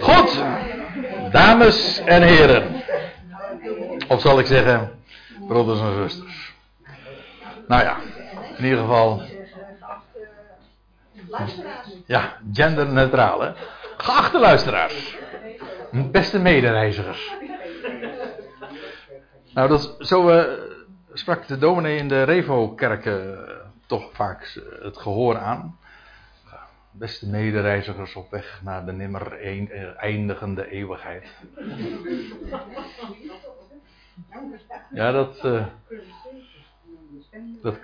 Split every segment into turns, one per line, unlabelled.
Goed, dames en heren. Of zal ik zeggen, broeders en zusters. Nou ja, in ieder geval. Ja, genderneutraal hè. Geachte luisteraars. Beste medereizigers. Nou, dat, zo uh, sprak de dominee in de Revo-kerk uh, toch vaak het gehoor aan. Beste medereizigers op weg naar de nimmer uh, eindigende eeuwigheid. Ja, dat, uh, dat.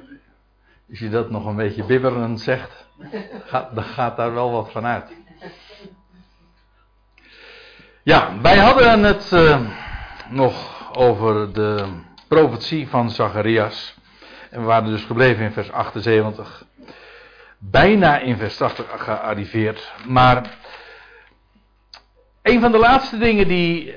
Als je dat nog een beetje bibberend zegt, gaat, dan gaat daar wel wat van uit. Ja, wij hadden het uh, nog over de profetie van Zacharias. En we waren dus gebleven in vers 78 bijna in vers 80 gearriveerd. Maar een van de laatste dingen die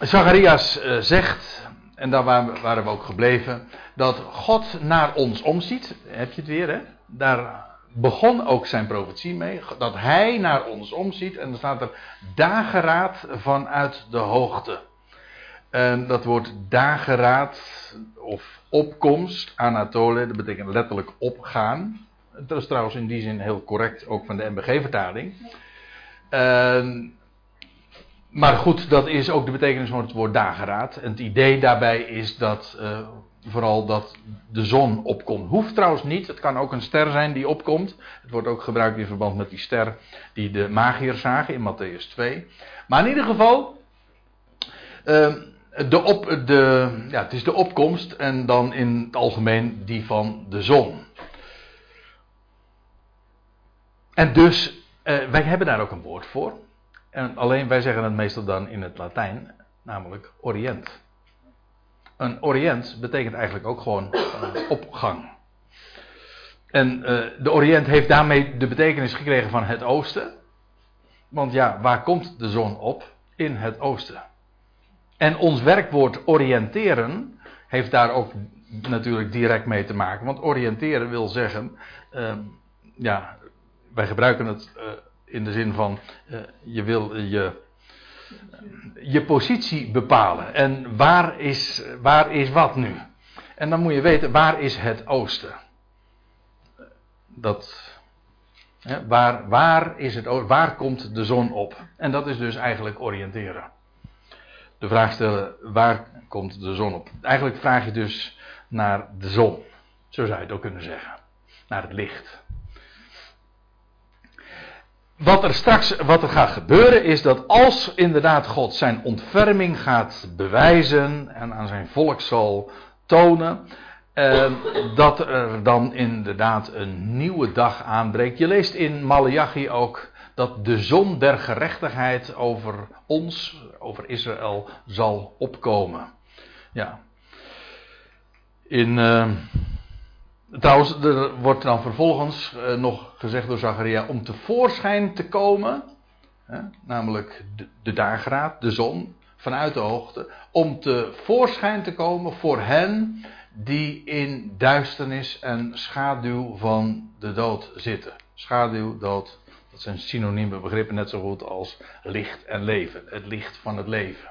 Zacharias uh, zegt, en daar waren we ook gebleven, dat God naar ons omziet. Heb je het weer, hè? Daar begon ook zijn profetie mee. Dat hij naar ons omziet. En dan staat er dageraad vanuit de hoogte. En dat woord dageraad of opkomst, Anatole, dat betekent letterlijk opgaan. Dat is trouwens in die zin heel correct, ook van de MBG-vertaling. Uh, maar goed, dat is ook de betekenis van het woord dageraad. En het idee daarbij is dat uh, vooral dat de zon opkomt. Hoeft trouwens niet, het kan ook een ster zijn die opkomt. Het wordt ook gebruikt in verband met die ster die de magiërs zagen in Matthäus 2. Maar in ieder geval, uh, de op, de, ja, het is de opkomst en dan in het algemeen die van de zon. En dus, eh, wij hebben daar ook een woord voor. En alleen wij zeggen het meestal dan in het Latijn, namelijk Orient. Een Orient betekent eigenlijk ook gewoon opgang. En uh, de Orient heeft daarmee de betekenis gekregen van het oosten. Want ja, waar komt de zon op? In het oosten. En ons werkwoord oriënteren heeft daar ook natuurlijk direct mee te maken. Want oriënteren wil zeggen, uh, ja, wij gebruiken het uh, in de zin van, uh, je wil je, je positie bepalen. En waar is, waar is wat nu? En dan moet je weten, waar is het oosten? Dat, hè, waar, waar, is het, waar komt de zon op? En dat is dus eigenlijk oriënteren de vraag stellen: waar komt de zon op? Eigenlijk vraag je dus naar de zon. Zo zou je het ook kunnen zeggen. Naar het licht. Wat er straks wat er gaat gebeuren is dat als inderdaad God zijn ontferming gaat bewijzen en aan zijn volk zal tonen, eh, dat er dan inderdaad een nieuwe dag aanbreekt. Je leest in Malachi ook dat de zon der gerechtigheid over ons, over Israël, zal opkomen. Ja. In, uh, trouwens, er wordt dan vervolgens uh, nog gezegd door Zacharia om tevoorschijn te komen, hè, namelijk de, de dageraad, de zon, vanuit de hoogte, om tevoorschijn te komen voor hen die in duisternis en schaduw van de dood zitten. Schaduw, dood, dat zijn synonieme begrippen net zo goed als licht en leven. Het licht van het leven.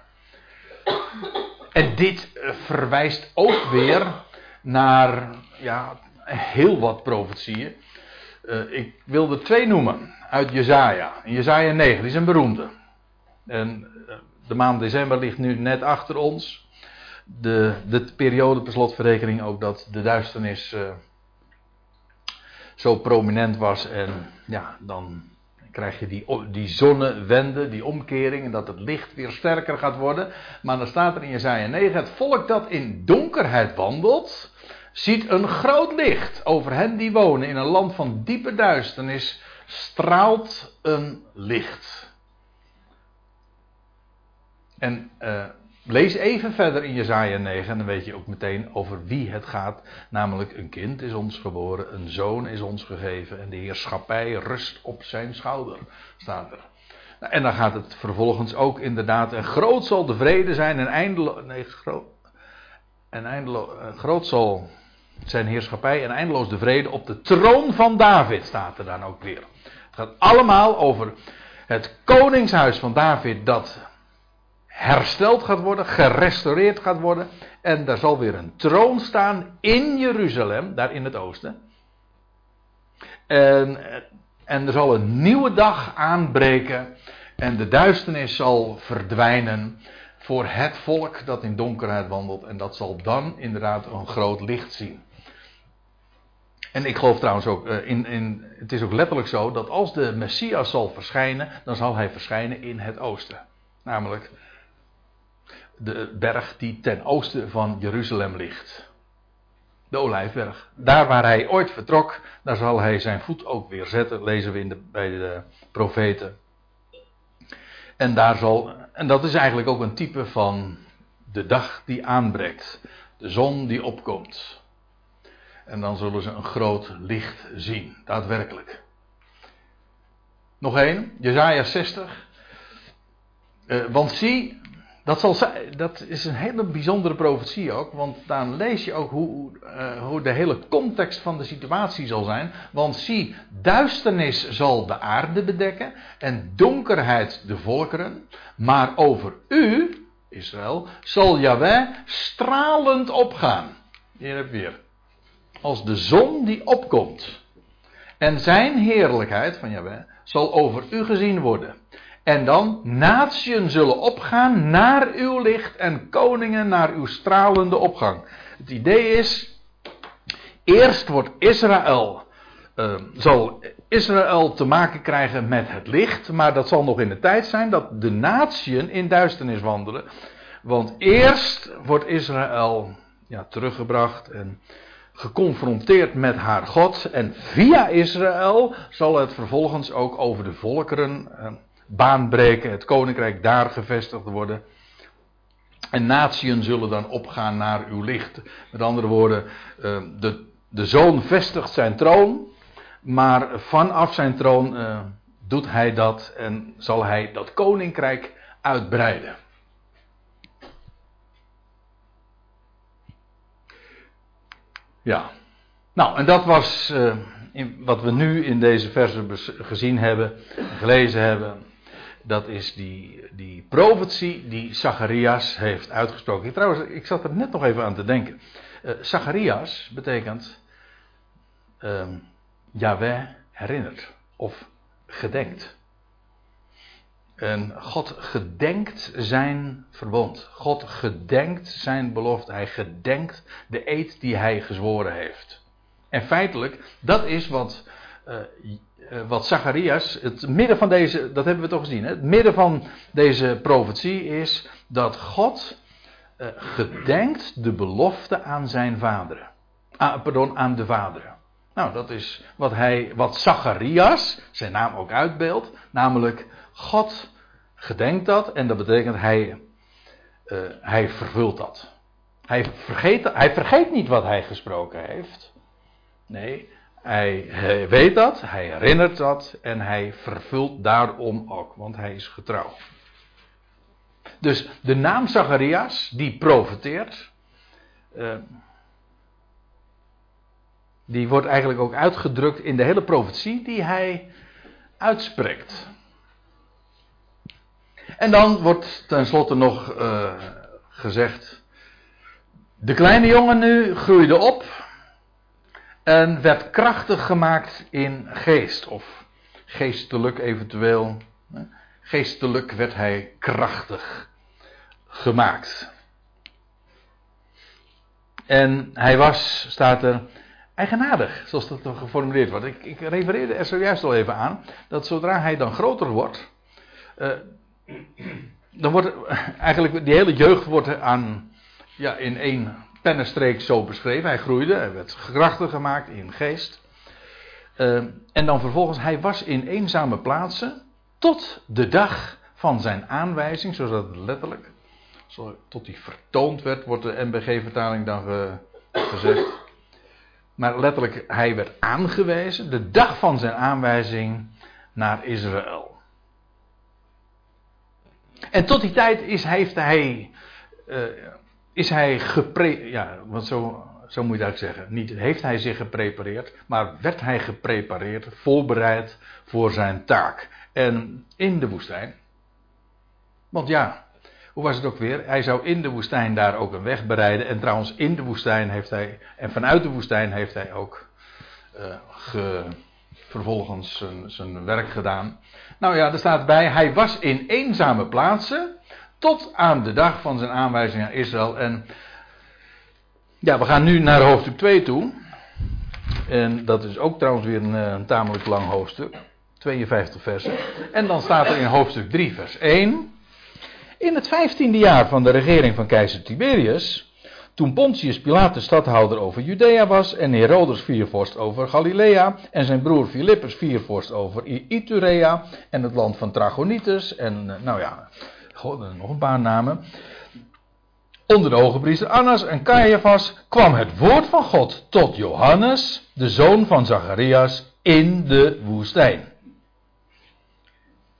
En dit eh, verwijst ook weer naar ja, heel wat profetieën. Uh, ik wil er twee noemen uit Jezaja. Jezaja 9, die is een beroemde. En uh, de maand december ligt nu net achter ons. De, de periode per slotverrekening ook dat de duisternis zo prominent was. En ja, dan krijg je die, die zonnewende, die omkering, en dat het licht weer sterker gaat worden. Maar dan staat er in Jezaja 9, het volk dat in donkerheid wandelt, ziet een groot licht. Over hen die wonen in een land van diepe duisternis, straalt een licht. En uh, Lees even verder in Jezaja 9 en dan weet je ook meteen over wie het gaat. Namelijk een kind is ons geboren, een zoon is ons gegeven en de heerschappij rust op zijn schouder, staat er. Nou, en dan gaat het vervolgens ook inderdaad, en groot zal de vrede zijn en eindeloos, en eindeloos, groot zal zijn heerschappij en eindeloos de vrede op de troon van David, staat er dan ook weer. Het gaat allemaal over het koningshuis van David dat hersteld gaat worden, gerestaureerd gaat worden. En daar zal weer een troon staan in Jeruzalem, daar in het oosten. En, en er zal een nieuwe dag aanbreken. En de duisternis zal verdwijnen voor het volk dat in donkerheid wandelt. En dat zal dan inderdaad een groot licht zien. En ik geloof trouwens ook, eh, in, in, het is ook letterlijk zo dat als de Messias zal verschijnen, dan zal hij verschijnen in het oosten. Namelijk de berg die ten oosten van Jeruzalem ligt. De Olijfberg. Daar waar hij ooit vertrok, daar zal hij zijn voet ook weer zetten, lezen we in de, bij de profeten. En, daar zal, en dat is eigenlijk ook een type van de dag die aanbreekt. De zon die opkomt. En dan zullen ze een groot licht zien, daadwerkelijk. Nog één, Jezaja 60. Uh, want zie, dat, zal, dat is een hele bijzondere profetie ook, want dan lees je ook hoe, uh, hoe de hele context van de situatie zal zijn. Want zie, duisternis zal de aarde bedekken en donkerheid de volkeren, maar over u, Israël, zal Yahweh stralend opgaan. Hier heb je weer. Als de zon die opkomt. En zijn heerlijkheid van Yahweh zal over u gezien worden. En dan, natieën zullen opgaan naar uw licht en koningen naar uw stralende opgang. Het idee is, eerst wordt Israël, uh, zal Israël te maken krijgen met het licht, maar dat zal nog in de tijd zijn dat de natieën in duisternis wandelen. Want eerst wordt Israël ja, teruggebracht en geconfronteerd met haar God. En via Israël zal het vervolgens ook over de volkeren uh, baanbreken, het koninkrijk daar gevestigd worden. En natieën zullen dan opgaan naar uw licht. Met andere woorden, uh, de, de zoon vestigt zijn troon, maar vanaf zijn troon uh, doet hij dat en zal hij dat koninkrijk uitbreiden. Ja, nou en dat was uh, in, wat we nu in deze versen gezien hebben, gelezen hebben dat is die, die profetie die Zacharias heeft uitgesproken. Trouwens, ik zat er net nog even aan te denken. Uh, Zacharias betekent uh, Yahweh herinnert of gedenkt. En God gedenkt zijn verbond. God gedenkt zijn belofte. Hij gedenkt de eed die hij gezworen heeft. En feitelijk, dat is wat uh, wat Zacharias, het midden van deze, dat hebben we toch gezien, hè? het midden van deze profetie is dat God uh, gedenkt de belofte aan zijn vaderen. Ah, pardon, aan de vaderen. Nou, dat is wat hij, wat Zacharias, zijn naam ook uitbeeldt, namelijk God gedenkt dat en dat betekent hij, uh, hij vervult dat. Hij vergeet, hij vergeet niet wat hij gesproken heeft. Nee, hij, weet dat, hij herinnert dat en hij vervult daarom ook, want hij is getrouw. Dus de naam Zacharias, die profeteert, uh, die wordt eigenlijk ook uitgedrukt in de hele profetie die hij uitspreekt. En dan wordt tenslotte nog uh, gezegd: De kleine jongen nu groeide op en werd krachtig gemaakt in geest, of geestelijk eventueel. Geestelijk werd hij krachtig gemaakt. En hij was, staat er, eigenaardig, zoals dat geformuleerd wordt. Ik, ik refereerde er zojuist al even aan, dat zodra hij dan groter wordt, uh, dan wordt eigenlijk die hele jeugd wordt aan, ja, in één pennenstreek zo beschreven. Hij groeide, hij werd krachtig gemaakt in geest. Uh, en dan vervolgens, hij was in eenzame plaatsen tot de dag van zijn aanwijzing, zoals dat letterlijk, tot hij vertoond werd, wordt de MBG-vertaling dan ge, gezegd. Maar letterlijk, hij werd aangewezen, de dag van zijn aanwijzing naar Israël. En tot die tijd is, heeft hij uh, is hij gepre ja, want zo zo moet je dat zeggen. Niet heeft hij zich geprepareerd, maar werd hij geprepareerd, voorbereid voor zijn taak. En in de woestijn. Want ja, hoe was het ook weer? Hij zou in de woestijn daar ook een weg bereiden. En trouwens, in de woestijn heeft hij, en vanuit de woestijn heeft hij ook uh, vervolgens zijn, zijn werk gedaan. Nou ja, er staat bij, hij was in eenzame plaatsen tot aan de dag van zijn aanwijzing aan Israël. En ja, we gaan nu naar hoofdstuk 2 toe. En dat is ook trouwens weer een, eh, een tamelijk lang hoofdstuk. 52 versen. En dan staat er in hoofdstuk 3, vers 1. In het vijftiende jaar van de regering van keizer Tiberius, toen Pontius Pilatus stadhouder over Judea was en Herodes viervorst over Galilea en zijn broer Philippus viervorst over Iturea en het land van Trachonitis en eh, nou ja, nog een paar namen. Onder de hoge Annas en Caiaphas kwam het woord van God tot Johannes, de zoon van Zacharias, in de woestijn.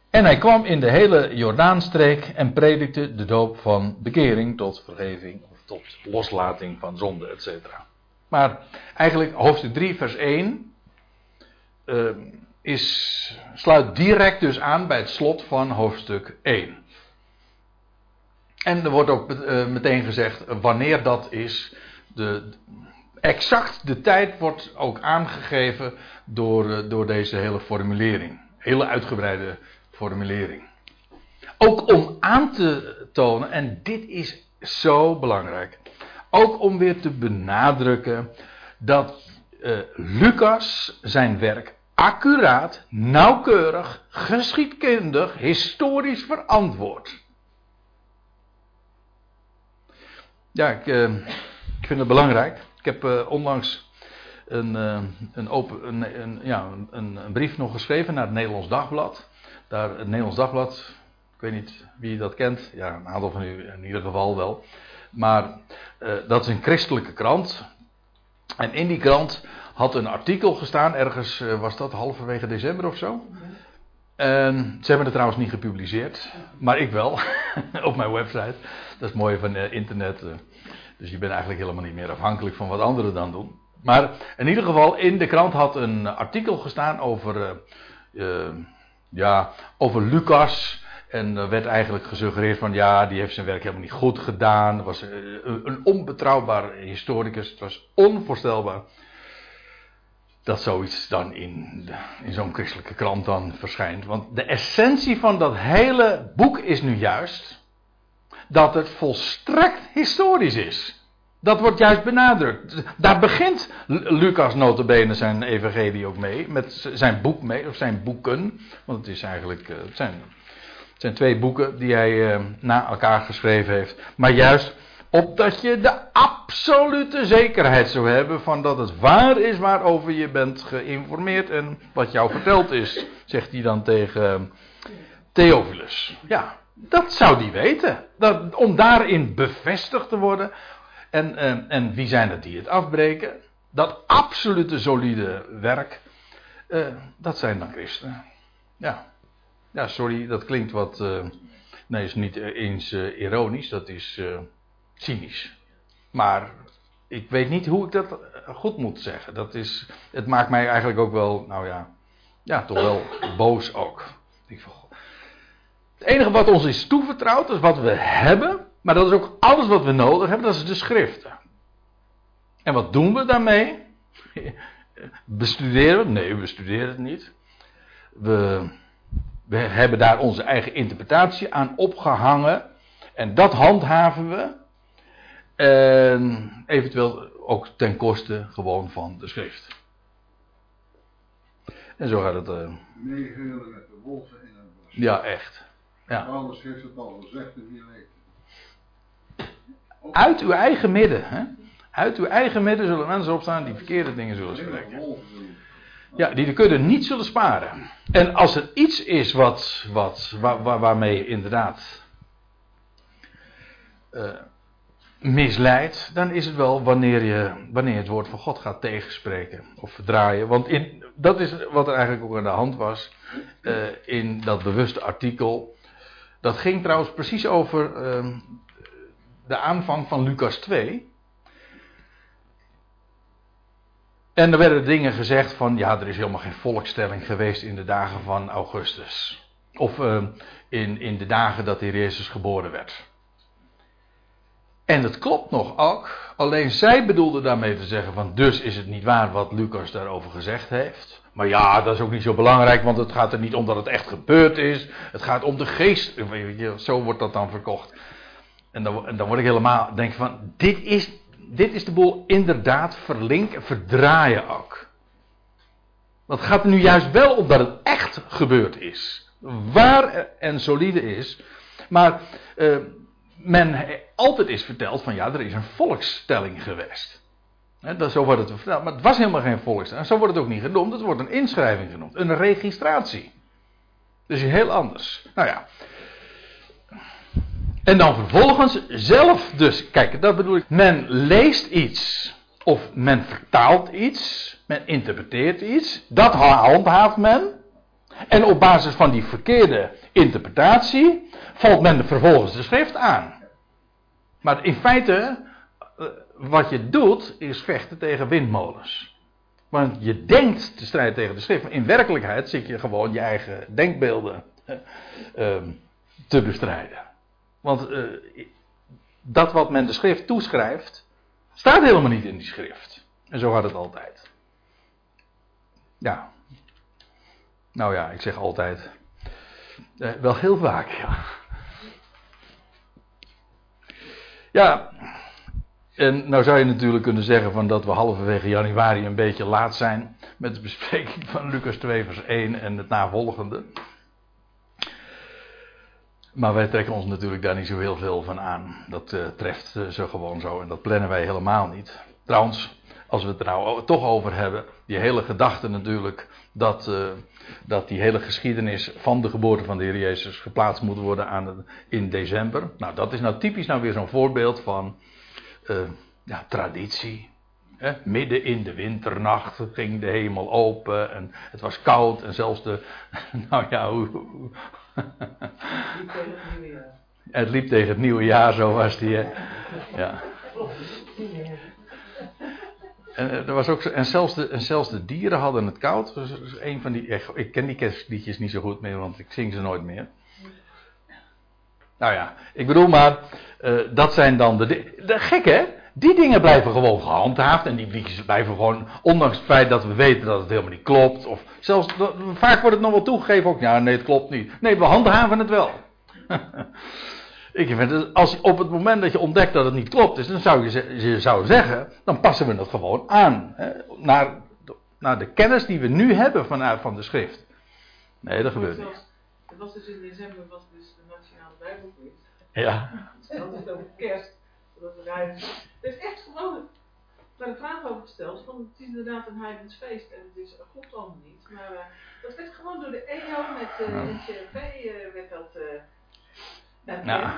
En hij kwam in de hele Jordaanstreek en predikte de doop van bekering tot vergeving of tot loslating van zonde, etc. Maar eigenlijk hoofdstuk 3, vers 1 uh, eh, is, sluit direct dus aan bij het slot van hoofdstuk 1. En er wordt ook uh, meteen gezegd wanneer dat is. De, exact de tijd wordt ook aangegeven door, uh, door deze hele formulering. Hele uitgebreide formulering. Ook om aan te tonen, en dit is zo belangrijk. Ook om weer te benadrukken dat uh, Lucas zijn werk accuraat, nauwkeurig, geschiedkundig, historisch verantwoordt. Ja, ik, uh, ik, vind het belangrijk. Ik heb uh, onlangs een, een, open, een, een, ja, een, brief nog geschreven naar het Nederlands Dagblad daar het Nederlands Dagblad. Ik weet niet wie dat kent. Ja, een aantal van u in ieder geval wel. Maar dat is een christelijke krant. En in die krant had een artikel gestaan, ergens was dat halverwege december of zo. En ze hebben het trouwens niet gepubliceerd, maar ik wel, op mijn website. Dat is het mooie van uh, internet. dus je bent eigenlijk helemaal niet meer afhankelijk van wat anderen dan doen. Maar in ieder geval, in de krant had een artikel gestaan over ja, over Lucas. En er werd eigenlijk gesuggereerd van ja, die heeft zijn werk helemaal niet goed gedaan. Was eh, een onbetrouwbaar historicus. Het was onvoorstelbaar dat zoiets dan in, in zo'n christelijke krant dan verschijnt. Want de essentie van dat hele boek is nu juist dat het volstrekt historisch is. Dat wordt juist benadrukt. Daar begint Lucas notabene zijn evangelie ook mee. Met zijn boek mee, of zijn boeken. Want het is eigenlijk, eh, het zijn, het zijn twee boeken die hij eh, na elkaar geschreven heeft. Maar juist opdat je de absolute zekerheid zou hebben van dat het waar is waarover je bent geïnformeerd en wat jou verteld is, zegt hij dan tegen Theophilus. Ja, dat zou die weten. Dat, om daarin bevestigd te worden, en, en, en wie zijn het die het afbreken? Dat absolute solide werk, uh, dat zijn dan christenen. Ja. ja, sorry, dat klinkt wat. Uh, nee, is niet eens ironisch, dat is cynisch. Maar ik weet niet hoe ik dat goed moet zeggen. Dat is, het maakt mij eigenlijk ook wel, nou ja, ja, toch wel boos ook. Het enige wat ons is toevertrouwd, is wat we hebben, maar dat is ook alles wat we nodig hebben, dat is de schriften. En wat doen we daarmee? Bestuderen we? Nee, we studeren het niet. We, we hebben daar onze eigen interpretatie aan opgehangen. En dat handhaven we. En eventueel ook ten koste gewoon van de schrift. En zo gaat het. Uh...
Meegeuren met de wolven in een bos.
Ja, echt. Ja.
Heeft het al gezegd.
Uit uw eigen midden. Hè? Uit uw eigen midden zullen mensen opstaan die verkeerde dingen zullen spreken. Ja, die de kudde niet zullen sparen. En als er iets is wat, wat, waar, waar, waarmee inderdaad uh, misleidt, dan is het wel wanneer je, wanneer het woord van God gaat tegenspreken of verdraaien. Want in, dat is wat er eigenlijk ook aan de hand was uh, in dat bewuste artikel. Dat ging trouwens precies over uh, de aanvang van Lucas 2. En er werden dingen gezegd van, ja, er is helemaal geen volkstelling geweest in de dagen van Augustus. Of uh, in, in de dagen dat de Jezus geboren werd. En het klopt nog ook. Alleen zij bedoelde daarmee te zeggen van dus is het niet waar wat Lucas daarover gezegd heeft. Maar ja, dat is ook niet zo belangrijk, want het gaat er niet om dat het echt gebeurd is. Het gaat om de geest. Zo wordt dat dan verkocht. En dan, dan word ik helemaal, denk van, dit is, dit is de boel inderdaad verlinken, verdraaien ook. Want het gaat er nu juist wel om dat het echt gebeurd is. Waar en solide is. Maar uh, men altijd is verteld van ja, er is een volkstelling geweest. He, dat, zo wordt het verteld. Maar het was helemaal geen volkstelling. Zo wordt het ook niet genoemd. Het wordt een inschrijving genoemd. Een registratie. Dus heel anders. Nou ja. En dan vervolgens zelf dus. Kijk, dat bedoel ik. Men leest iets. Of men vertaalt iets. Men interpreteert iets. Dat handhaaft men. En op basis van die verkeerde interpretatie valt men vervolgens de schrift aan. Maar in feite, eh, wat je doet, is vechten tegen windmolens. Want je denkt te strijden tegen de schrift, maar in werkelijkheid zit je gewoon je eigen denkbeelden uh, te bestrijden. Want uh, dat wat men de schrift toeschrijft, staat helemaal niet in die schrift. En zo gaat het altijd. Ja. Nou ja, ik zeg altijd. Uh, wel heel vaak, ja. Ja, en nou zou je natuurlijk kunnen zeggen van dat we halverwege januari een beetje laat zijn met de bespreking van Lucas 2 vers 1 en het navolgende. Maar wij trekken ons natuurlijk daar niet zo heel veel van aan. Dat uh, treft uh, zo gewoon zo en dat plannen wij helemaal niet. Trouwens, als we het er nou toch over hebben, die hele gedachte natuurlijk dat, uh, dat die hele geschiedenis van de geboorte van de Heer Jezus geplaatst moet worden aan in december. Nou, dat is nou typisch nou weer zo'n voorbeeld van uh, ja, traditie. Midden in de winternacht ging de hemel open en het was koud en zelfs de. Nou ja, hoe. het liep tegen het nieuwe jaar, zo was die. Hè? Ja. En, er was ook, en, zelfs de, en zelfs de dieren hadden het koud. Dus, dus van die, ik ken die kerstliedjes niet zo goed meer, want ik zing ze nooit meer. Nou ja, ik bedoel maar, uh, dat zijn dan de, de gek hè? Die dingen blijven gewoon gehandhaafd en die liedjes blijven gewoon, ondanks het feit dat we weten dat het helemaal niet klopt. Of zelfs, vaak wordt het nog wel toegegeven ook, ja nee het klopt niet. Nee, we handhaven het wel. Ik vind als op het moment dat je ontdekt dat het niet klopt is, dan zou je, je zou zeggen, dan passen we het gewoon aan. Hè, naar, naar de kennis die we nu hebben vanuit van de schrift. Nee, dat gebeurt niet.
Het was dus in december was dus de Nationale Bijbelquiz.
Ja.
Dat is over kerst. Dat is echt gewoon een vraag over gesteld. Van, het is inderdaad een heidens feest en het is, klopt allemaal niet. Maar uh, dat werd gewoon door de EO met uh, de CRV uh, werd dat ja.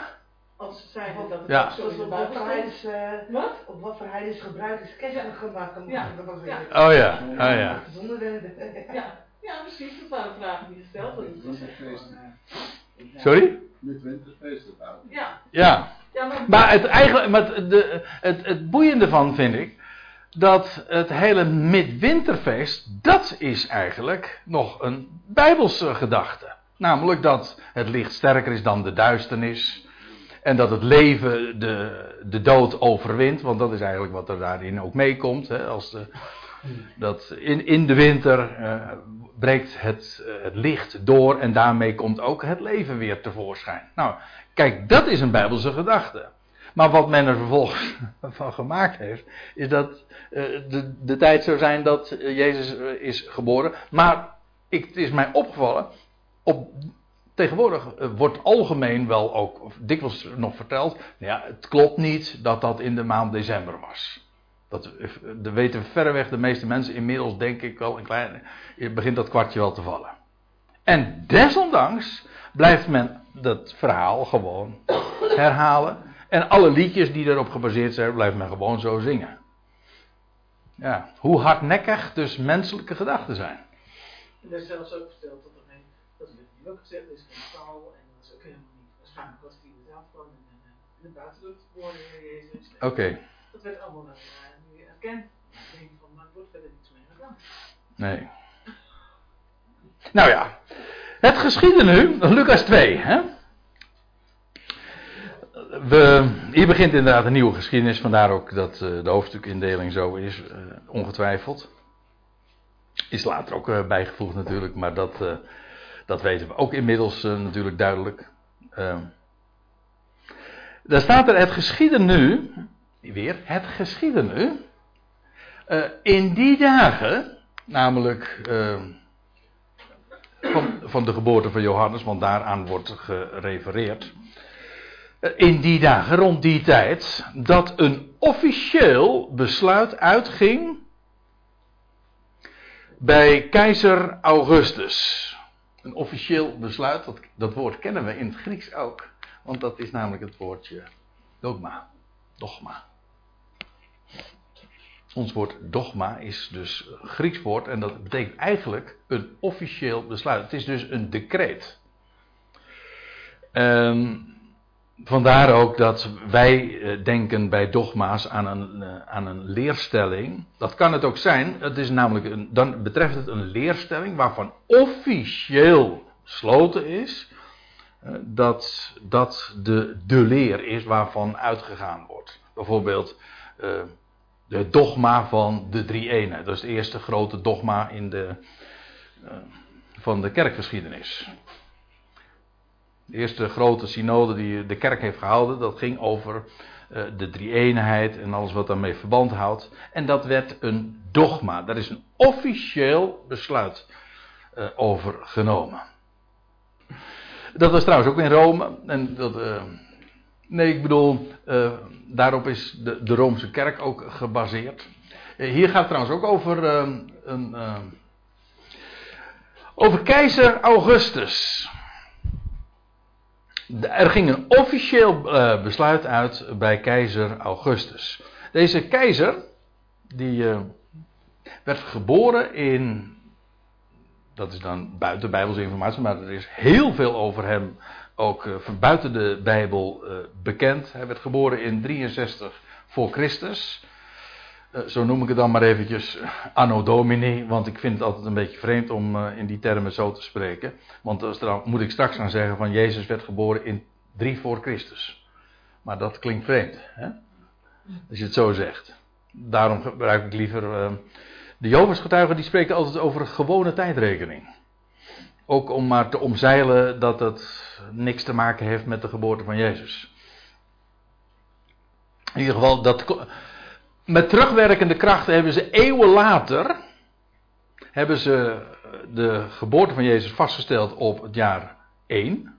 Als ze zeiden dat het
ja.
is.
Op wat voor heidens, uh, wat? Op wat voor heidens gebruik is kerst gemaakt?
Ja.
ja. Oh ja, oh ja.
Ja, ja precies. Dat waren vragen die gesteld werden.
Sorry?
Met winterfeesten
Ja.
Ja.
ja maar,
maar het, eigenlijk, maar het, de, het, het boeiende van vind ik dat het hele midwinterfeest, dat is eigenlijk nog een bijbelse gedachte. Namelijk dat het licht sterker is dan de duisternis. En dat het leven de, de dood overwint. Want dat is eigenlijk wat er daarin ook meekomt. Als dat in, in de winter uh, breekt het, uh, het licht door. En daarmee komt ook het leven weer tevoorschijn. Nou, kijk, dat is een bijbelse gedachte. Maar wat men er vervolgens van gemaakt heeft, is dat uh, de, de tijd zou zijn dat Jezus is geboren. Maar ik, het is mij opgevallen op, tegenwoordig wordt algemeen wel ook dikwijls nog verteld. Nou ja, het klopt niet dat dat in de maand december was. Dat, dat weten verreweg de meeste mensen inmiddels, denk ik wel, een klein, begint dat kwartje wel te vallen. En desondanks blijft men dat verhaal gewoon herhalen. En alle liedjes die erop gebaseerd zijn, blijft men gewoon zo zingen. Ja, hoe hardnekkig dus menselijke gedachten zijn.
Er is zelfs ook verteld dat gezegd, er is geen stal en dat is ook helemaal niet. Waarschijnlijk was die inderdaad gewoon in, in, in de buitenlucht geboren, Heer Jezus.
Oké. Okay.
Dat werd allemaal uh, nu erkend Ik denk van, maar wordt verder niets mee gedaan.
Nee. Nou ja, het geschieden nu, Lucas 2. Hè? We, hier begint inderdaad een nieuwe geschiedenis, vandaar ook dat uh, de hoofdstukindeling zo is, uh, ongetwijfeld. Is later ook bijgevoegd natuurlijk, maar dat, dat weten we ook inmiddels natuurlijk duidelijk. daar staat er het geschieden nu, weer het geschieden nu, in die dagen, namelijk van, van de geboorte van Johannes, want daaraan wordt gerefereerd. In die dagen, rond die tijd, dat een officieel besluit uitging bij keizer Augustus. Een officieel besluit, dat, dat woord kennen we in het Grieks ook, want dat is namelijk het woordje dogma. Dogma. Ons woord dogma is dus Grieks woord en dat betekent eigenlijk een officieel besluit. Het is dus een decreet. Um, vandaar ook dat wij eh, denken bij dogma's aan een, uh, aan een leerstelling. Dat kan het ook zijn. Het is namelijk een, dan betreft het een leerstelling waarvan officieel besloten is uh, dat dat de, de leer is waarvan uitgegaan wordt. Bijvoorbeeld de dogma van de drie ene. Dat is het eerste grote dogma in de, van de kerkgeschiedenis. De eerste grote synode die de kerk heeft gehouden, dat ging over uh, de drie eenheid en alles wat daarmee verband houdt. En dat werd een dogma. Daar is een officieel besluit uh, over genomen. Dat was trouwens ook in Rome. En dat, Nee, ik bedoel, daarop is de, de Roomse kerk ook gebaseerd. Hier gaat het trouwens ook over een. over keizer Augustus. Er ging een officieel besluit uit bij keizer Augustus. Deze keizer, die werd geboren in. Dat is dan buiten Bijbelse informatie, maar er is heel veel over hem ook uh, buiten de Bijbel bekend. Hij werd geboren in 63 voor Christus. Uh, zo noem ik het dan maar eventjes anno domini, want ik vind het altijd een beetje vreemd om in die termen zo te spreken. Want dan moet ik straks gaan zeggen van Jezus werd geboren in 3 voor Christus. Maar dat klinkt vreemd, hè? als je het zo zegt. Daarom gebruik ik liever. de Jovens getuigen die spreken altijd over gewone tijdrekening. Ook om maar te omzeilen dat het niks te maken heeft met de geboorte van Jezus. In ieder geval, dat, met terugwerkende krachten hebben ze eeuwen later. hebben ze de geboorte van Jezus vastgesteld op het jaar 1.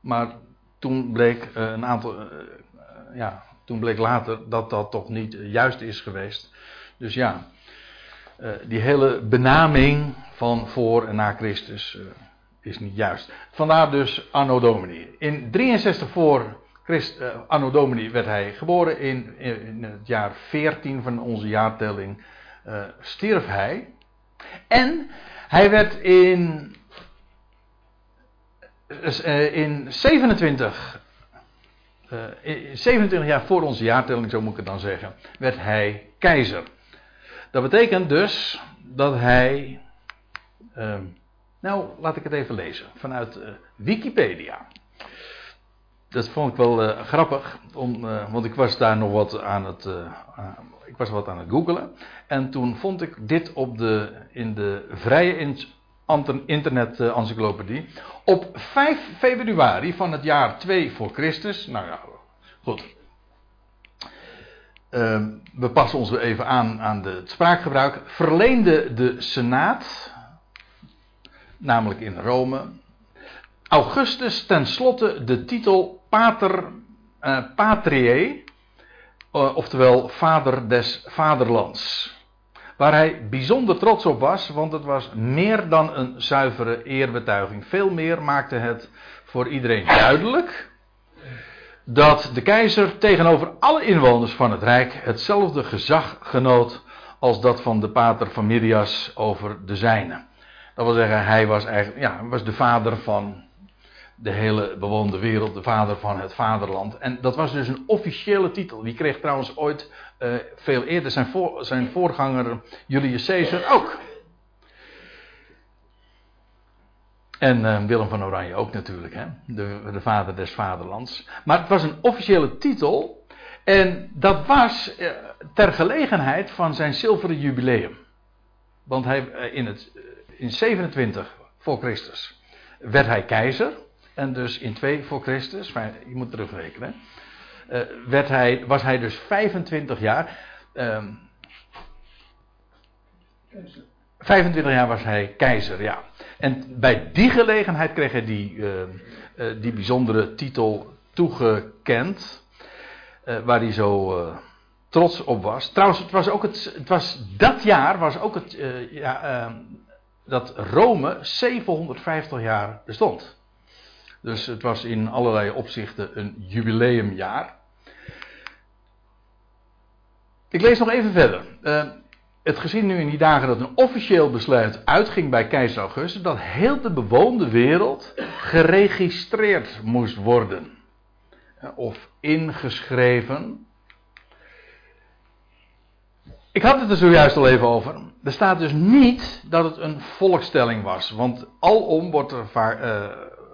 Maar toen bleek eh, een aantal. Eh, ja, toen bleek later dat dat toch niet juist is geweest. Dus ja, eh, die hele benaming van voor en na Christus is niet juist. Vandaar dus Anno Domini. In 63 voor Christ, uh, Anno Domini werd hij geboren. In, in, het jaar 14 van onze jaartelling uh, stierf hij. En hij werd in, uh, in 27, in 27 jaar voor onze jaartelling, zo moet ik het dan zeggen, werd hij keizer. Dat betekent dus dat hij. Ehm, nou, laat ik het even lezen vanuit Wikipedia. Dat vond ik wel uh, grappig, uh, want ik was daar nog wat aan het, ik was wat aan het googelen. En toen vond ik dit op de, in de vrije internet encyclopedie. Op 5 februari van het jaar 2 voor Christus. Nou ja, goed. Ehm, we passen ons weer even aan aan de, het spraakgebruik. Verleende de Senaat namelijk in Rome. Augustus tenslotte de titel Pater uh, Patriae, uh, oftewel Vader des Vaderlands. Waar hij bijzonder trots op was, want het was meer dan een zuivere eerbetuiging. Veel meer maakte het voor iedereen duidelijk dat de keizer tegenover alle inwoners van het Rijk hetzelfde gezag genoot als dat van de pater Familias over de zijne. Dat wil zeggen, hij was eigenlijk ja, was de vader van de hele bewoonde wereld, de vader van het vaderland. En dat was dus een officiële titel. Die kreeg trouwens ooit uh, veel eerder zijn, voor, zijn voorganger Julius Caesar ook. En uh, Willem van Oranje ook natuurlijk, hè? De, de vader des vaderlands. Maar het was een officiële titel. En dat was uh, ter gelegenheid van zijn zilveren jubileum. Want hij, in, het, in 27 voor Christus werd hij keizer. En dus in 2 voor Christus, je moet terugrekenen. Uh, werd hij, was hij dus 25 jaar. Um, 25 jaar was hij keizer, ja. En bij die gelegenheid kreeg hij die, uh, uh, die bijzondere titel toegekend. Uh, waar hij zo trots op was. Trouwens, het was ook het, het was dat jaar was ook het, ja, ehm, dat Rome 750 jaar bestond. Dus het was in allerlei opzichten een jubileumjaar. Ik lees nog even verder. Uh, het gezien nu in die dagen dat een officieel besluit uitging bij keizer Augustus dat heel de bewoonde wereld geregistreerd moest worden. Of ingeschreven. Ik had het er zojuist al even over. Er staat dus niet dat het een volkstelling was. Want alom wordt er vaak, uh,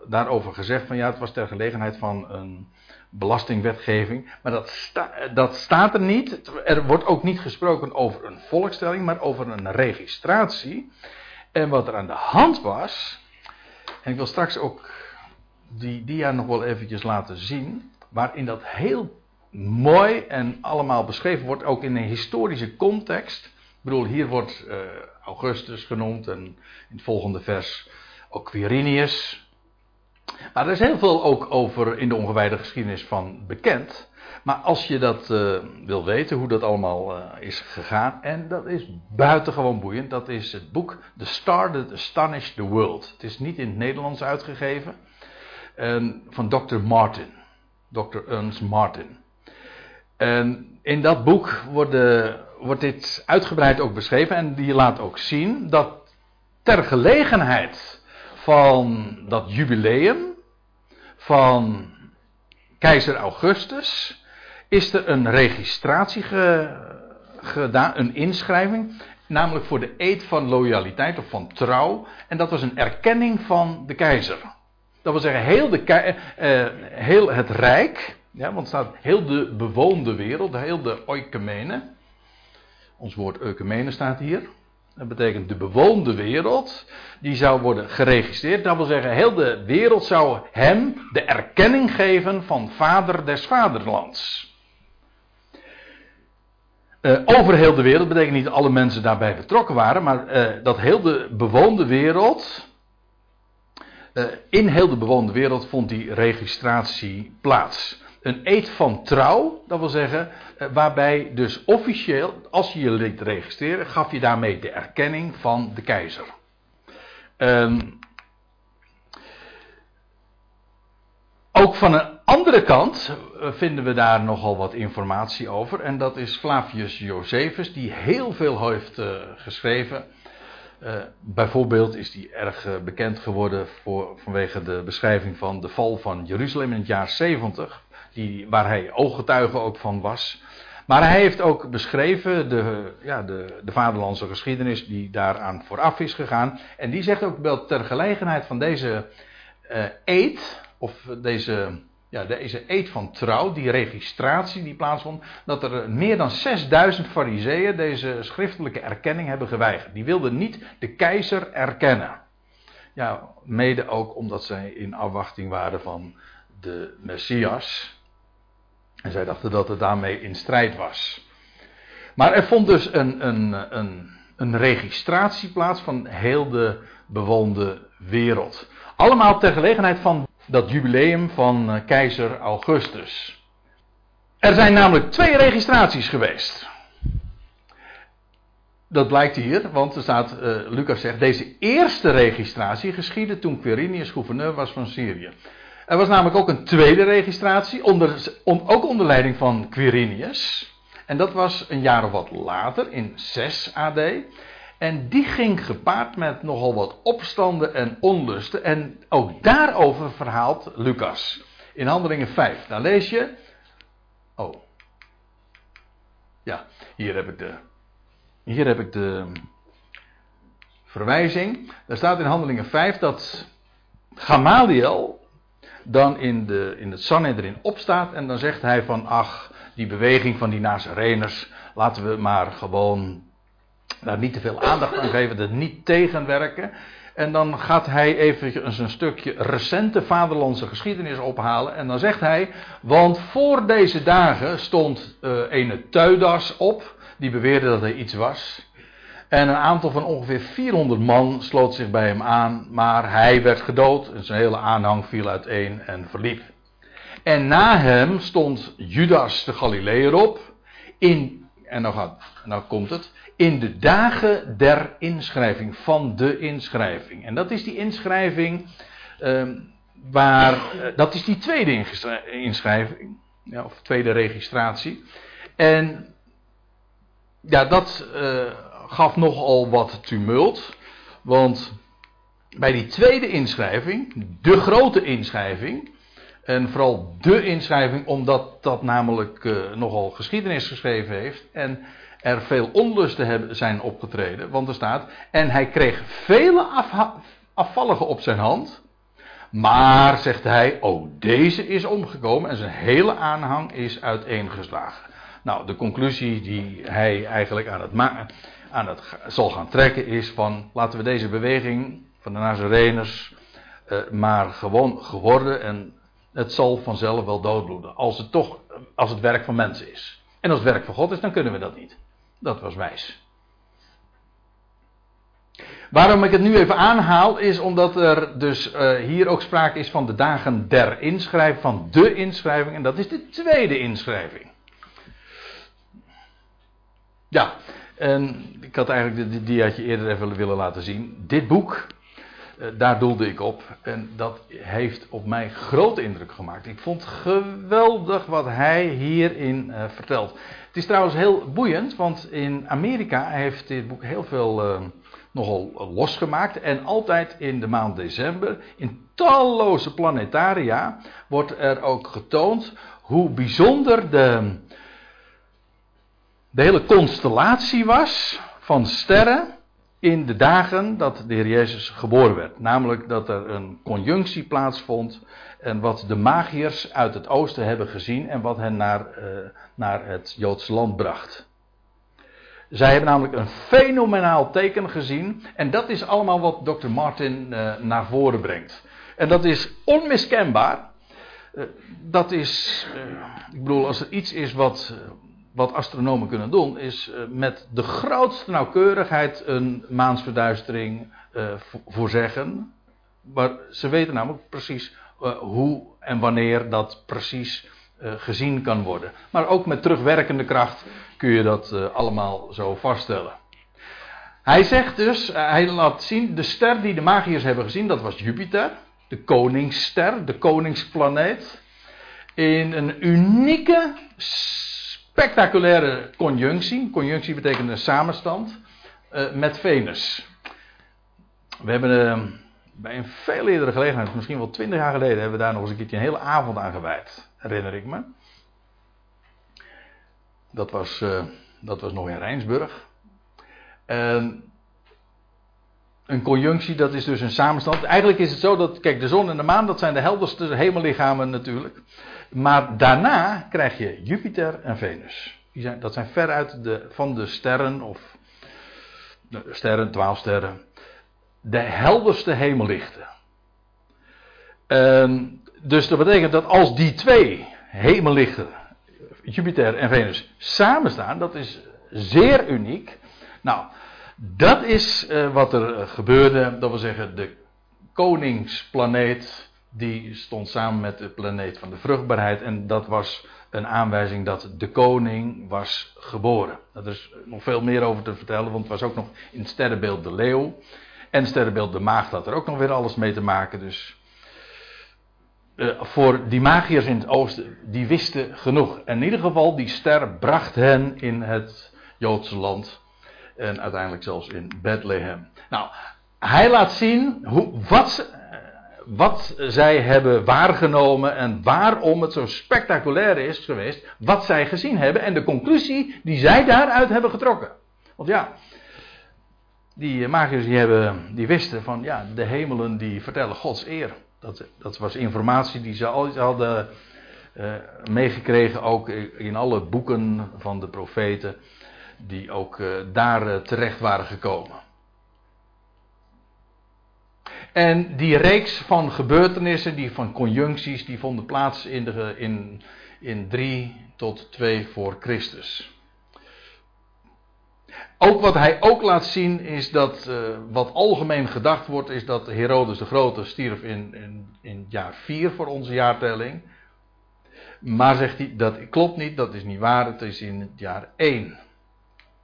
daarover gezegd van ja, het was ter gelegenheid van een belastingwetgeving. Maar dat, dat staat er niet. Er wordt ook niet gesproken over een volkstelling, maar over een registratie. En wat er aan de hand was. En ik wil straks ook die dia nog wel eventjes laten zien. Waarin dat heel mooi en allemaal beschreven wordt, ook in een historische context. Ik bedoel, hier wordt uh, Augustus genoemd en in het volgende vers ook Quirinius. Maar er is heel veel ook over in de ongewijde geschiedenis van bekend. Maar als je dat uh, wil weten, hoe dat allemaal uh, is gegaan, en dat is buitengewoon boeiend, dat is het boek The Star That Astonished the World. Het is niet in het Nederlands uitgegeven, van Dr. Martin, Dr. Ernst Martin. En in dat boek wordt dit uitgebreid ook beschreven en die laat ook zien dat ter gelegenheid van dat jubileum van keizer Augustus is er een registratie ge, gedaan, een inschrijving, namelijk voor de eed van loyaliteit of van trouw. En dat was een erkenning van de keizer. Dat wil zeggen, heel, de, uh, heel het rijk, ja, want staat heel de bewoonde wereld, heel de oikumene. Ons woord oikumene staat hier. Dat betekent de bewoonde wereld. Die zou worden geregistreerd. Dat wil zeggen, heel de wereld zou hem de erkenning geven van vader des vaderlands. Uh, over heel de wereld betekent niet dat alle mensen daarbij betrokken waren, maar uh, dat heel de bewoonde wereld. Uh, in heel de bewoonde wereld vond die registratie plaats een eed van trouw, dat wil zeggen, eh, waarbij dus officieel, als je je liet registreren, gaf je daarmee de erkenning van de keizer. Um, ook van een andere kant eh, vinden we daar nogal wat informatie over. En dat is Flavius Josephus, die heel veel heeft uh, geschreven. Bijvoorbeeld is die erg bekend geworden voor, vanwege de beschrijving van de val van Jeruzalem in het jaar 70 die, waar hij ooggetuige ook van was. Maar hij heeft ook beschreven de, ja, de, de vaderlandse geschiedenis die daaraan vooraf is gegaan. En die zegt ook wel ter gelegenheid van deze uh, eed, of deze, ja, deze eed van trouw, die registratie die plaatsvond, dat er meer dan 6000 fariseeën deze schriftelijke erkenning hebben geweigerd. Die wilden niet de keizer erkennen. Ja, mede ook omdat zij in afwachting waren van de Messias. En zij dachten dat het daarmee in strijd was. Maar er vond dus een, een, een, een registratie plaats van heel de bewoonde wereld. Allemaal ter gelegenheid van dat jubileum van eh, keizer Augustus. Er zijn namelijk twee registraties geweest. Dat blijkt hier, want er staat, uh, Lucas zegt, deze eerste registratie geschiedde toen Quirinius gouverneur was van Syrië. Er was namelijk ook een tweede registratie, onder, ook onder leiding van Quirinius. En dat was een jaar of wat later, in 6 AD. En die ging gepaard met nogal wat opstanden en onlusten. En ook daarover verhaalt Lucas. In Handelingen 5. Daar lees je. Oh. Ja, hier heb ik de. Hier heb ik de verwijzing. Daar staat in Handelingen 5 dat Gamaliel dan in, de, in het Sanhedrin opstaat en dan zegt hij van ach, die beweging van die Nazareners, laten we maar gewoon daar niet te veel aandacht aan geven, dat niet tegenwerken. En dan gaat hij even een stukje recente vaderlandse geschiedenis ophalen. En dan zegt hij, want voor deze dagen stond uh, ene Teudas op, die beweerde dat hij iets was. En een aantal van ongeveer 400 man sloot zich bij hem aan, maar hij werd gedood en zijn hele aanhang viel uiteen en verliep. En na hem stond Judas de Galileër op, in, en nou, gaat, nou komt het, in de dagen der inschrijving, van de inschrijving. En dat is die inschrijving, uh, waar, uh, dat is die tweede inschrijving, ja, of tweede registratie. En ja, dat uh, gaf nogal wat tumult. Want bij die tweede inschrijving, de grote inschrijving. En vooral de inschrijving, omdat dat namelijk uh, nogal geschiedenis geschreven heeft. En er veel onlusten zijn opgetreden. Want er staat. En hij kreeg vele afvalligen op zijn hand. Maar, zegt hij, oh, deze is omgekomen en zijn hele aanhang is uiteengeslagen. Nou, de conclusie die hij eigenlijk aan het, aan het zal gaan trekken is van laten we deze beweging van de Nazareners uh, maar gewoon geworden en het zal vanzelf wel doodbloeden. Als het toch, als het werk van mensen is. En als het werk van God is, dan kunnen we dat niet. Dat was wijs. Waarom ik het nu even aanhaal, is omdat er dus uh, hier ook sprake is van de dagen der inschrijving, van de inschrijving, en dat is de tweede inschrijving. Ja, en ik had eigenlijk dit diaatje eerder even willen laten zien. Dit boek, uh, daar doelde ik op. En dat heeft op mij grote indruk gemaakt. Ik vond geweldig wat hij hierin uh, vertelt. Het is trouwens heel boeiend, want in Amerika heeft dit boek heel veel uh, nogal losgemaakt. En altijd in de maand december, in talloze planetaria, wordt er ook getoond hoe bijzonder de, de hele constellatie was van sterren in de dagen dat de Heer Jezus geboren werd. Namelijk dat er een conjunctie plaatsvond en wat de magiërs uit het oosten hebben gezien en wat hen naar, uh, naar het Joodse land bracht. Zij hebben namelijk een fenomenaal teken gezien en dat is allemaal wat Dr. Martin uh, naar voren brengt. En dat is onmiskenbaar. Uh, dat is, ik bedoel, als er iets is wat wat astronomen kunnen doen, is uh, met de grootste nauwkeurigheid een maansverduistering uh, voorzeggen. Maar ze weten namelijk precies uh, hoe en wanneer dat precies gezien kan worden. Maar ook met terugwerkende kracht kun je dat allemaal zo vaststellen. Hij zegt dus, hij laat zien, de ster die de magiërs hebben gezien, dat was Jupiter. De koningsster, de koningsplaneet. In een unieke spectaculaire conjunctie. Conjunctie betekent een samenstand. Uh, met Venus. We hebben uh, bij een veel eerdere gelegenheid, misschien wel twintig jaar geleden, hebben we daar nog eens een keertje een hele avond aan gewijd. Herinner ik me. Dat was, uh, dat was nog in Rijnsburg. een conjunctie, dat is dus een samenstand. Eigenlijk is het zo dat, kijk, de zon en de maan, dat zijn de helderste hemellichamen natuurlijk. Maar daarna krijg je Jupiter en Venus. Die zijn, dat zijn veruit de, van de sterren, of de sterren, twaalf sterren, de helderste hemellichten. En dus dat betekent dat als die twee hemellichten, Jupiter en Venus, samenstaan, dat is zeer uniek. Nou, dat is uh, wat er gebeurde, dat wil zeggen de koningsplaneet die stond samen met de planeet van de vruchtbaarheid. En dat was een aanwijzing dat de koning was geboren. Er is nog veel meer over te vertellen, want het was ook nog in het sterrenbeeld de leeuw. En het sterrenbeeld de maagd had er ook nog weer alles mee te maken. Dus uh, voor die magiërs in het oosten, die wisten genoeg. En in ieder geval, die ster bracht hen in het Joodse land. En uiteindelijk zelfs in Bethlehem. Nou, hij laat zien hoe, wat, eh, wat zij hebben waargenomen en waarom het zo spectaculair is geweest. Wat zij gezien hebben en de conclusie die zij daaruit hebben getrokken. Want ja, die magiërs die, wisten van ja, de hemelen die vertellen Gods eer. Dat, dat was informatie die ze al hadden eh, meegekregen, ook in alle boeken van de profeten, die ook eh, daar eh, terecht waren gekomen. En die reeks van gebeurtenissen, die van conjuncties, die vonden plaats in, de, in, in 3 tot 2 voor Christus. Ook wat hij ook laat zien is dat, eh, wat algemeen gedacht wordt, is dat Herodes de Grote stierf in, in, in jaar 4 voor onze jaartelling. Maar zegt hij, dat klopt niet, dat is niet waar, het is in het jaar 1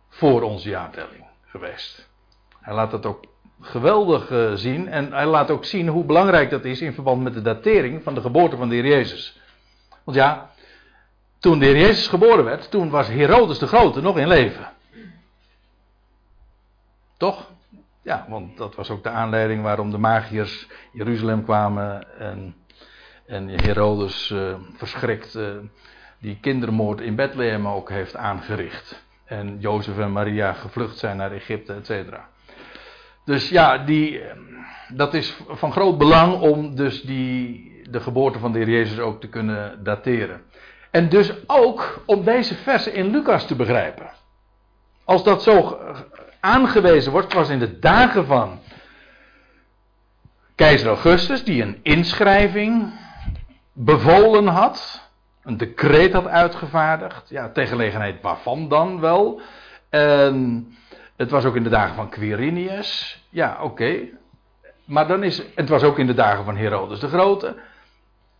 voor onze jaartelling geweest. Hij laat dat ook geweldig eh, zien en hij laat ook zien hoe belangrijk dat is in verband met de datering van de geboorte van de Heer Jezus. Want ja, toen de Heer Jezus geboren werd, toen was Herodes de Grote nog in leven. Toch? Ja, want dat was ook de aanleiding waarom de magiërs Jeruzalem kwamen en, en Herodes eh, verschrikt eh, die kindermoord in Bethlehem ook heeft aangericht. En Jozef en Maria gevlucht zijn naar Egypte, et cetera. Dus ja, die, dat is van groot belang om dus die, de geboorte van de Heer Jezus ook te kunnen dateren. En dus ook om deze versen in Lucas te begrijpen. Als dat zo aangewezen wordt, was in de dagen van keizer Augustus, die een inschrijving bevolen had, een decreet had uitgevaardigd, ja, ter gelegenheid waarvan dan wel. En het was ook in de dagen van Quirinius, ja, oké. Maar dan is, het was ook in de dagen van Herodes de Grote.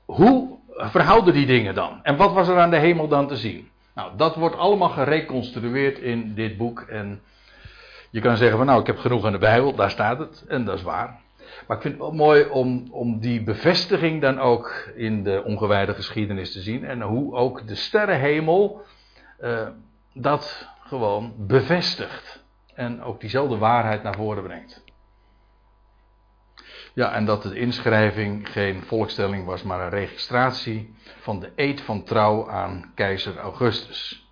Hoe verhouden die dingen dan? En wat was er aan de hemel dan te zien? Nou, dat wordt allemaal gereconstrueerd in dit boek. En je kan zeggen van nou, ik heb genoeg aan de Bijbel, daar staat het. En dat is waar. Maar ik vind het wel mooi om, om die bevestiging dan ook in de ongewijde geschiedenis te zien. En hoe ook de sterrenhemel eh, dat gewoon bevestigt. En ook diezelfde waarheid naar voren brengt. Ja, en dat de inschrijving geen volkstelling was, maar een registratie van de eed van trouw aan keizer Augustus.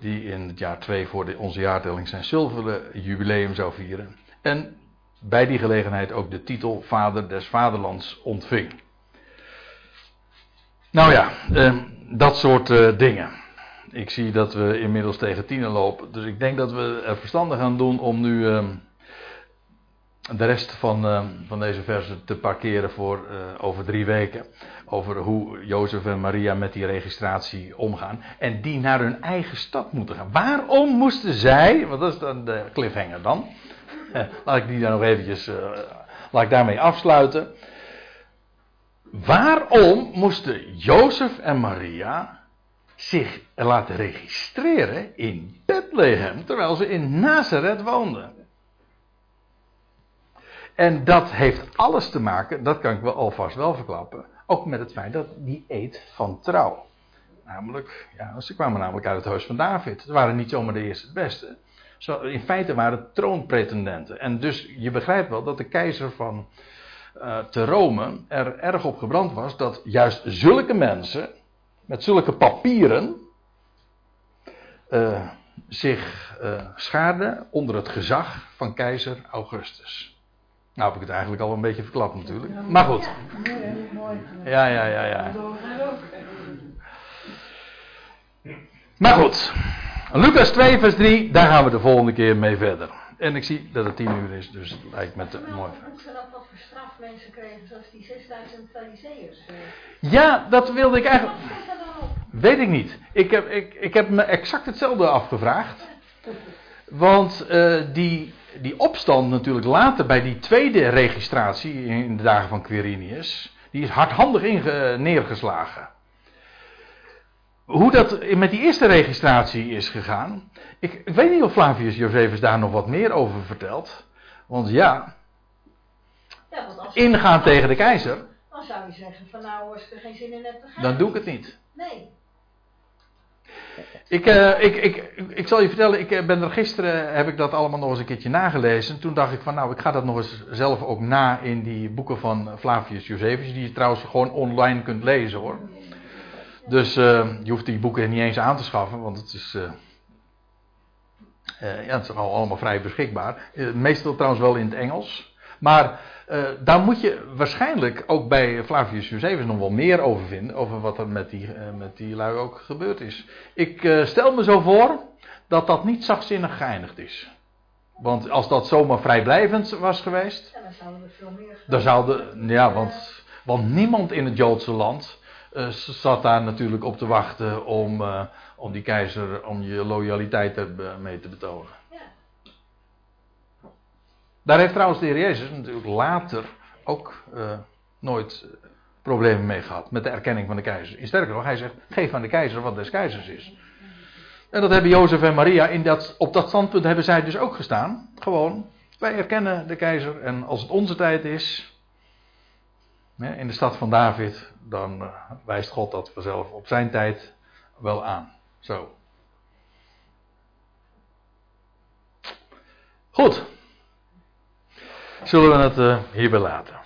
Die in het jaar 2 voor de, onze jaartelling zijn zilveren jubileum zou vieren. En bij die gelegenheid ook de titel Vader des Vaderlands ontving. Nou ja, eh, dat soort eh, dingen. Ik zie dat we inmiddels tegen tienen lopen. Dus ik denk dat we er verstandig aan doen om nu eh, de rest van, eh, van deze versen te parkeren voor eh, over drie weken. Over hoe Jozef en Maria met die registratie omgaan. En die naar hun eigen stad moeten gaan. Waarom moesten zij, want dat is dan de cliffhanger dan. Laat ik die dan nog eventjes, eh, laat ik daarmee afsluiten. Waarom moesten Jozef en Maria zich laten registreren in Bethlehem, terwijl ze in Nazareth woonden? En dat heeft alles te maken, dat kan ik wel alvast wel verklappen, ook met het feit dat die eet van trouw. Namelijk, ja, ze kwamen namelijk uit het huis van David. Ze waren niet zomaar de eerste het beste. In feite waren het troonpretendenten. En dus je begrijpt wel dat de keizer van uh, te Rome er erg op gebrand was dat juist zulke mensen met zulke papieren uh, zich uh, schaarden onder het gezag van keizer Augustus. Nou heb ik het eigenlijk al een beetje verklapt natuurlijk. Maar goed. Ja, ja, ja, ja. Maar goed. Lucas 2 vers 3, daar gaan we de volgende keer mee verder. En ik zie dat het 10 uur is, dus het lijkt me te mooi.
Hoe ze dat wat voor straf mensen kregen, zoals die 6000 fariseërs.
Ja, dat wilde ik eigenlijk... Weet ik niet. Ik heb, ik, ik heb me exact hetzelfde afgevraagd. Want uh, die, die opstand natuurlijk later bij die tweede registratie in de dagen van Quirinius, die is hardhandig inge, neergeslagen. Hoe dat met die eerste registratie is gegaan, ik, ik weet niet of Flavius Josephus daar nog wat meer over vertelt. Want ja,
Ja, want
ingaan tegen de keizer,
Dan zou je zeggen van nou, als ik er geen zin in heb, dan
dan doe ik het niet.
Nee.
Ik, eh, ik, ik, ik zal je vertellen, ik eh, ben er gisteren, heb ik dat allemaal nog eens een keertje nagelezen. Toen dacht ik van, nou, ik ga dat nog eens zelf ook na in die boeken van Flavius Josephus, die je trouwens gewoon online kunt lezen hoor. Dus eh, je hoeft die boeken niet eens aan te schaffen, want het is, eh, eh, ja, het is al allemaal vrij beschikbaar. Eh, meestal trouwens wel in het Engels. Maar daar moet je waarschijnlijk ook bij Flavius Josephus nog wel meer over vinden. Over wat er met die, met die lui ook gebeurd is. Ik stel me zo voor dat dat niet zachtzinnig geëindigd is. Want als dat zomaar vrijblijvend was geweest.
Ja, dan zouden er veel meer
Dan zouden. Ja, want, want niemand in het Joodse land. Eh, zat daar natuurlijk op te wachten om, eh, om die keizer. om je loyaliteit er be- mee te betonen.
Ja.
Daar heeft trouwens de Heer Jezus natuurlijk later ook eh, nooit eh, problemen mee gehad met de erkenning van de keizer. Sterker nog, hij zegt: geef aan de keizer wat des keizers is. En dat hebben Jozef en Maria in dat, op dat standpunt hebben zij dus ook gestaan. Gewoon, wij erkennen de keizer en als het onze tijd is, in de stad van David, dan eh, wijst God dat vanzelf op zijn tijd wel aan. Zo. Goed. Zullen we het eh, hierbij laten?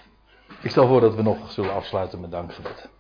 Ik stel voor dat we nog zullen afsluiten met dankgebed.